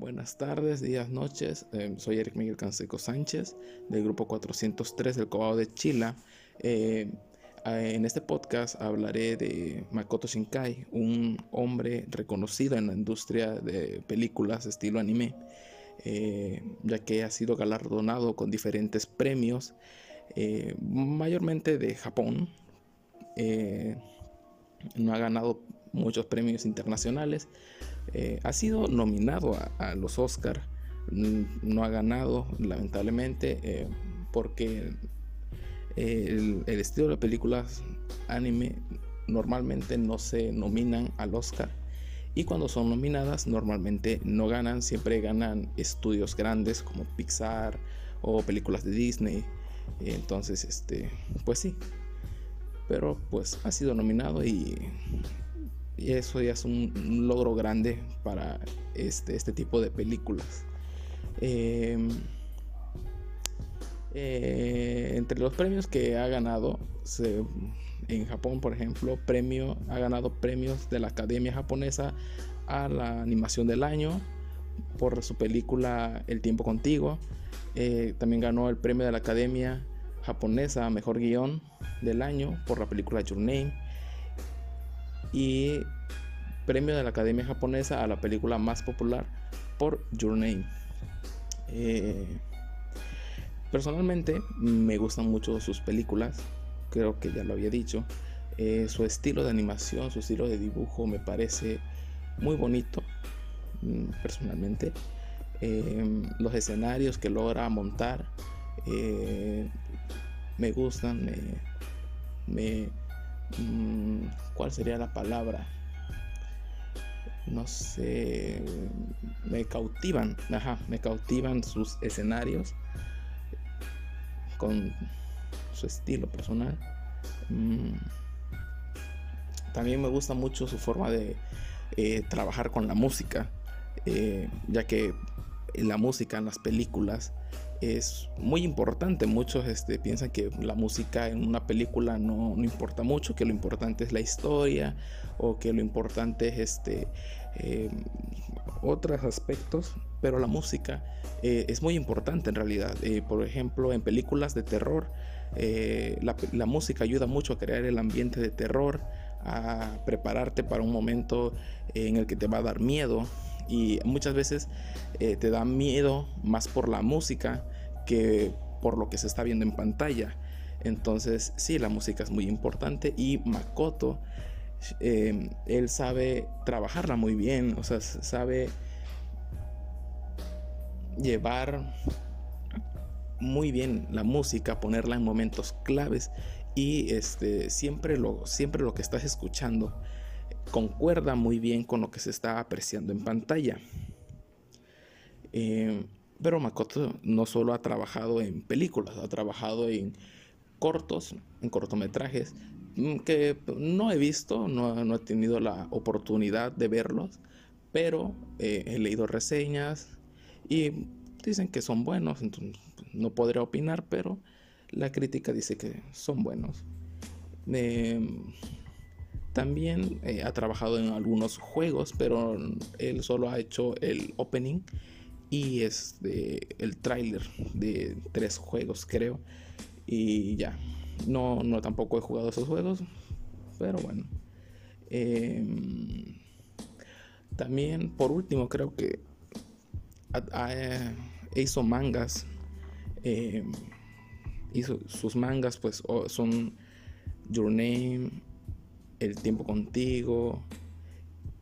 Buenas tardes, días, noches. Eh, soy Eric Miguel Canseco Sánchez del grupo 403 del Cobao de Chila. Eh, en este podcast hablaré de Makoto Shinkai, un hombre reconocido en la industria de películas estilo anime, eh, ya que ha sido galardonado con diferentes premios, mayormente de Japón. no ha ganado muchos premios internacionales. Eh, ha sido nominado a, los Oscar, mm, no ha ganado lamentablemente eh, porque el, estilo de películas anime normalmente no se nominan al Oscar y cuando son nominadas normalmente no ganan, siempre ganan estudios grandes como Pixar o películas de Disney. Entonces, este, pues sí. Pero pues ha sido nominado y y eso ya es un, logro grande para este, este tipo de películas. Em, eh, entre los premios que ha ganado, en Japón, por ejemplo, premio, ha ganado premios de la Academia Japonesa a la animación del año por su película El tiempo contigo. Eh, también ganó el premio de la Academia Japonesa a Mejor Guión del año por la película Your Name y premio de la Academia Japonesa a la película más popular por Your Name. Eh, personalmente me gustan mucho sus películas, creo que ya lo había dicho. Eh, su estilo de animación, su estilo de dibujo me parece muy bonito, mm, personalmente. Eh, los escenarios que logra montar me gustan, me Mm, ¿Cuál sería la palabra? No sé. Me cautivan. Ajá, me cautivan sus escenarios. Con su estilo personal. Mm, también me gusta mucho su forma de eh, trabajar con la música. Eh, ya que la música en las películas es muy importante. Muchos este, piensan que la música en una película no, importa mucho, que lo importante es la historia o que lo importante es este, em, otros aspectos, pero la música eh, es muy importante en realidad. Eh, por ejemplo, en películas de terror, eh, la, música ayuda mucho a crear el ambiente de terror, a prepararte para un momento en el que te va a dar miedo y muchas veces eh, te da miedo más por la música que por lo que se está viendo en pantalla. Entonces sí, la música es muy importante y Makoto, eh, él sabe trabajarla muy bien, o sea, sabe llevar muy bien la música, ponerla en momentos claves y este, siempre, lo, siempre lo que estás escuchando concuerda muy bien con lo que se está apreciando en pantalla. Eh, pero Makoto no solo ha trabajado en películas, ha trabajado en cortos, en cortometrajes, mm, que no he visto, no, he tenido la oportunidad de verlos, pero eh, he leído reseñas y dicen que son buenos, entonces no podré opinar, pero la crítica dice que son buenos. Eh, también eh, ha trabajado en algunos juegos, pero él solo ha hecho el opening y este, el tráiler de tres juegos, creo. Y ya, no, no tampoco he jugado esos juegos, pero bueno. Em, también, por último, creo que hizo mangas. Em, hizo sus mangas, pues son Your Name el tiempo contigo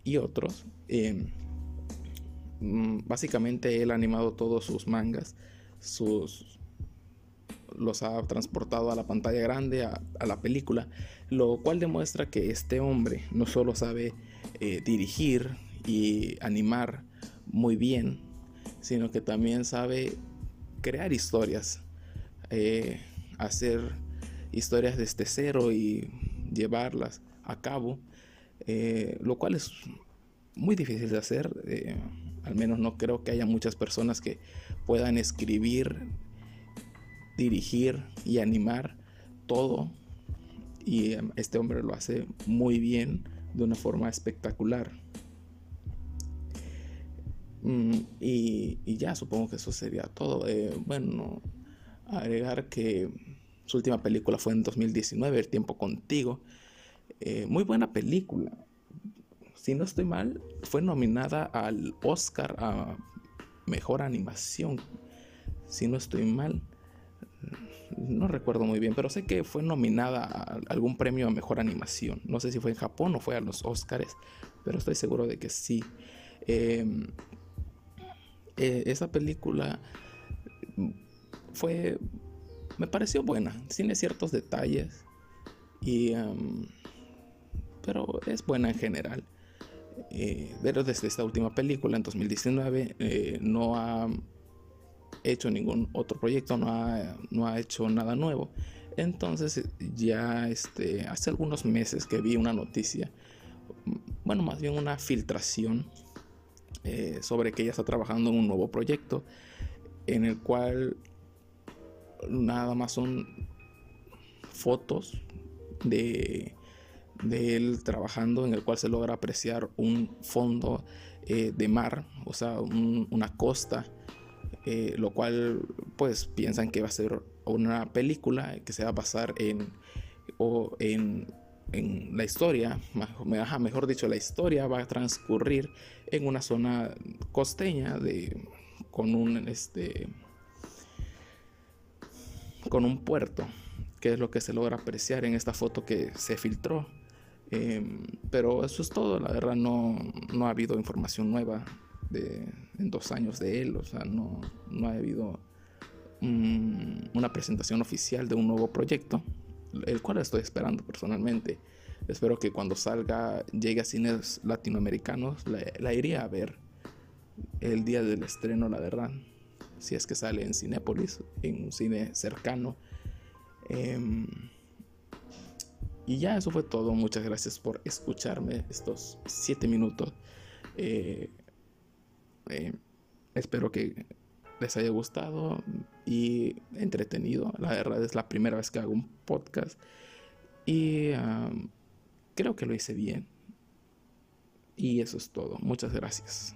y otros. Eh, mm, básicamente él ha animado todos sus mangas, sus los ha transportado a la pantalla grande, a, la película, lo cual demuestra que este hombre no solo sabe eh, dirigir y animar muy bien, sino que también sabe crear historias, eh, hacer historias desde cero y llevarlas a cabo, eh, lo cual es muy difícil de hacer. Al menos no creo que haya muchas personas que puedan escribir, dirigir y animar todo. Y em, este hombre lo hace muy bien, de una forma espectacular. Mm, y, ya supongo que eso sería todo. Eh, bueno, agregar que su última película fue en 2019, El tiempo contigo. Eh, muy buena película. Si no estoy mal, fue nominada al Oscar a Mejor Animación. Si no estoy mal. No recuerdo muy bien, pero sé que fue nominada a algún premio a Mejor Animación. No sé si fue en Japón o fue a los Oscars, pero estoy seguro de que sí. Em, eh, esa película fue, me pareció buena, tiene ciertos detalles, y, em, pero es buena en general. Eh, pero desde esta última película en 2019 eh, no ha hecho ningún otro proyecto, no ha, no ha hecho nada nuevo. Entonces ya este, hace algunos meses que vi una noticia, bueno, más bien una filtración eh, sobre que ella está trabajando en un nuevo proyecto en el cual nada más son fotos de, de él trabajando en el cual se logra apreciar un fondo eh, de mar, o sea, una costa, eh, lo cual pues piensan que va a ser una película que se va a basar en, o en en la historia, mejor dicho, la historia va a transcurrir en una zona costeña de, con un este con un puerto, que es lo que se logra apreciar en esta foto que se filtró. Em, pero eso es todo, la verdad no, no ha habido información nueva de, en dos años de él, o sea, no, no ha habido una presentación oficial de un nuevo proyecto el cual estoy esperando personalmente. Espero que cuando salga llegue a cines latinoamericanos, la, iría a ver el día del estreno, la verdad. Si es que sale en Cinépolis, en un cine cercano. Em, y ya eso fue todo. Muchas gracias por escucharme estos siete minutos. Eh, eh, espero que les haya gustado y entretenido. La verdad es la primera vez que hago un podcast y creo que lo hice bien. Y eso es todo. Muchas gracias.